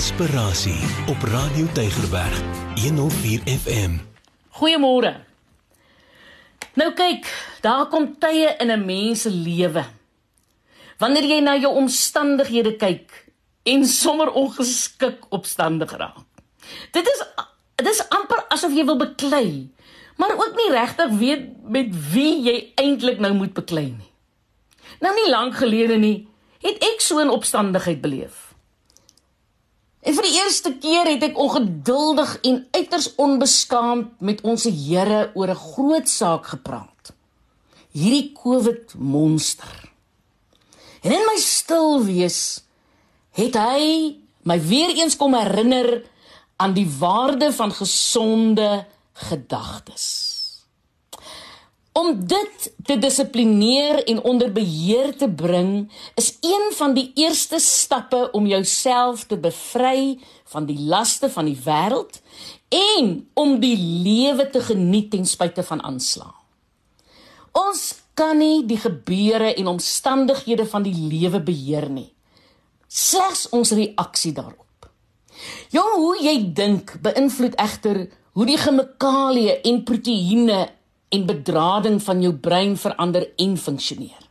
Inspirasie op Radio Tygerberg 104 FM. Goeiemôre. Nou kyk, daar kom tye in 'n mens se lewe. Wanneer jy na jou omstandighede kyk en sommer ongeskik opstandig raak. Dit is dit is amper asof jy wil beklei, maar ook nie regtig weet met wie jy eintlik nou moet beklei nie. Nou nie lank gelede nie, het ek so 'n opstandigheid beleef. Eerste keer het ek ongeduldig en uiters onbeskaamd met ons Here oor 'n groot saak gepraat. Hierdie COVID monster. En in my stil wees het hy my weer eens kom herinner aan die waarde van gesonde gedagtes. Om dit te dissiplineer en onder beheer te bring, is een van die eerste stappe om jouself te bevry van die laste van die wêreld en om die lewe te geniet ten spyte van aanslag. Ons kan nie die gebeure en omstandighede van die lewe beheer nie. Slegs ons reaksie daarop. Jong, hoe jy dink beïnvloed egter hoe die chemikalieë en proteïene en bedrading van jou brein verander en funksioneer.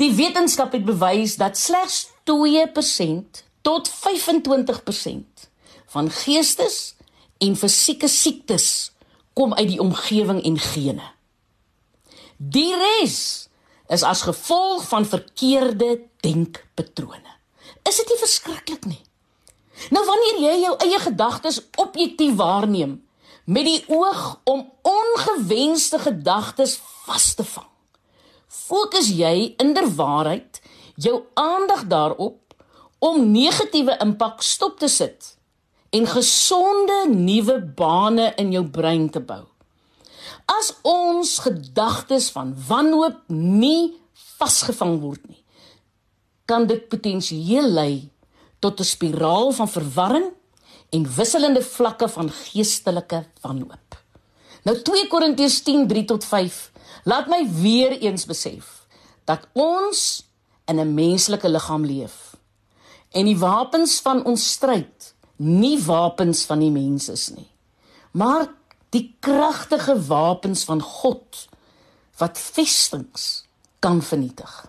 Die wetenskap het bewys dat slegs 2% tot 25% van geestes en fisieke siektes kom uit die omgewing en gene. Die res is as gevolg van verkeerde denkpatrone. Is dit nie verskriklik nie? Nou wanneer jy jou eie gedagtes objektief waarneem, met die oog om ongewenste gedagtes vas te vang. Fokus jy inderwaarheid jou aandag daarop om negatiewe impak stop te sit en gesonde nuwe bane in jou brein te bou. As ons gedagtes van wanhoop nie vasgevang word nie, kan dit potensieel lei tot 'n spiraal van verwarring en wisselende vlakke van geestelike wanhoop. Nou 2 Korintiërs 10:3 tot 5 laat my weer eens besef dat ons in 'n menslike liggaam leef en die wapens van ons stryd nie wapens van die mens is nie maar die kragtige wapens van God wat vestings kan vernietig.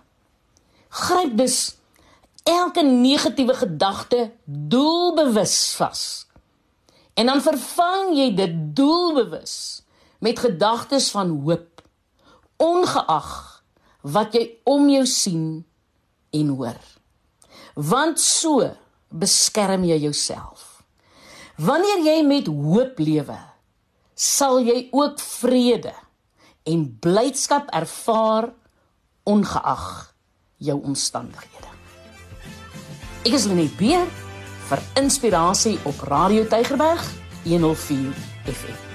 Gryp dus elke negatiewe gedagte doelbewus vas. En dan vervang jy dit doelbewus met gedagtes van hoop, ongeag wat jy om jou sien en hoor. Want so beskerm jy jouself. Wanneer jy met hoop lewe, sal jy ook vrede en blydskap ervaar ongeag jou omstandighede. Ek is Lenet Beer vir inspirasie op Radio Tygerberg 104 FM.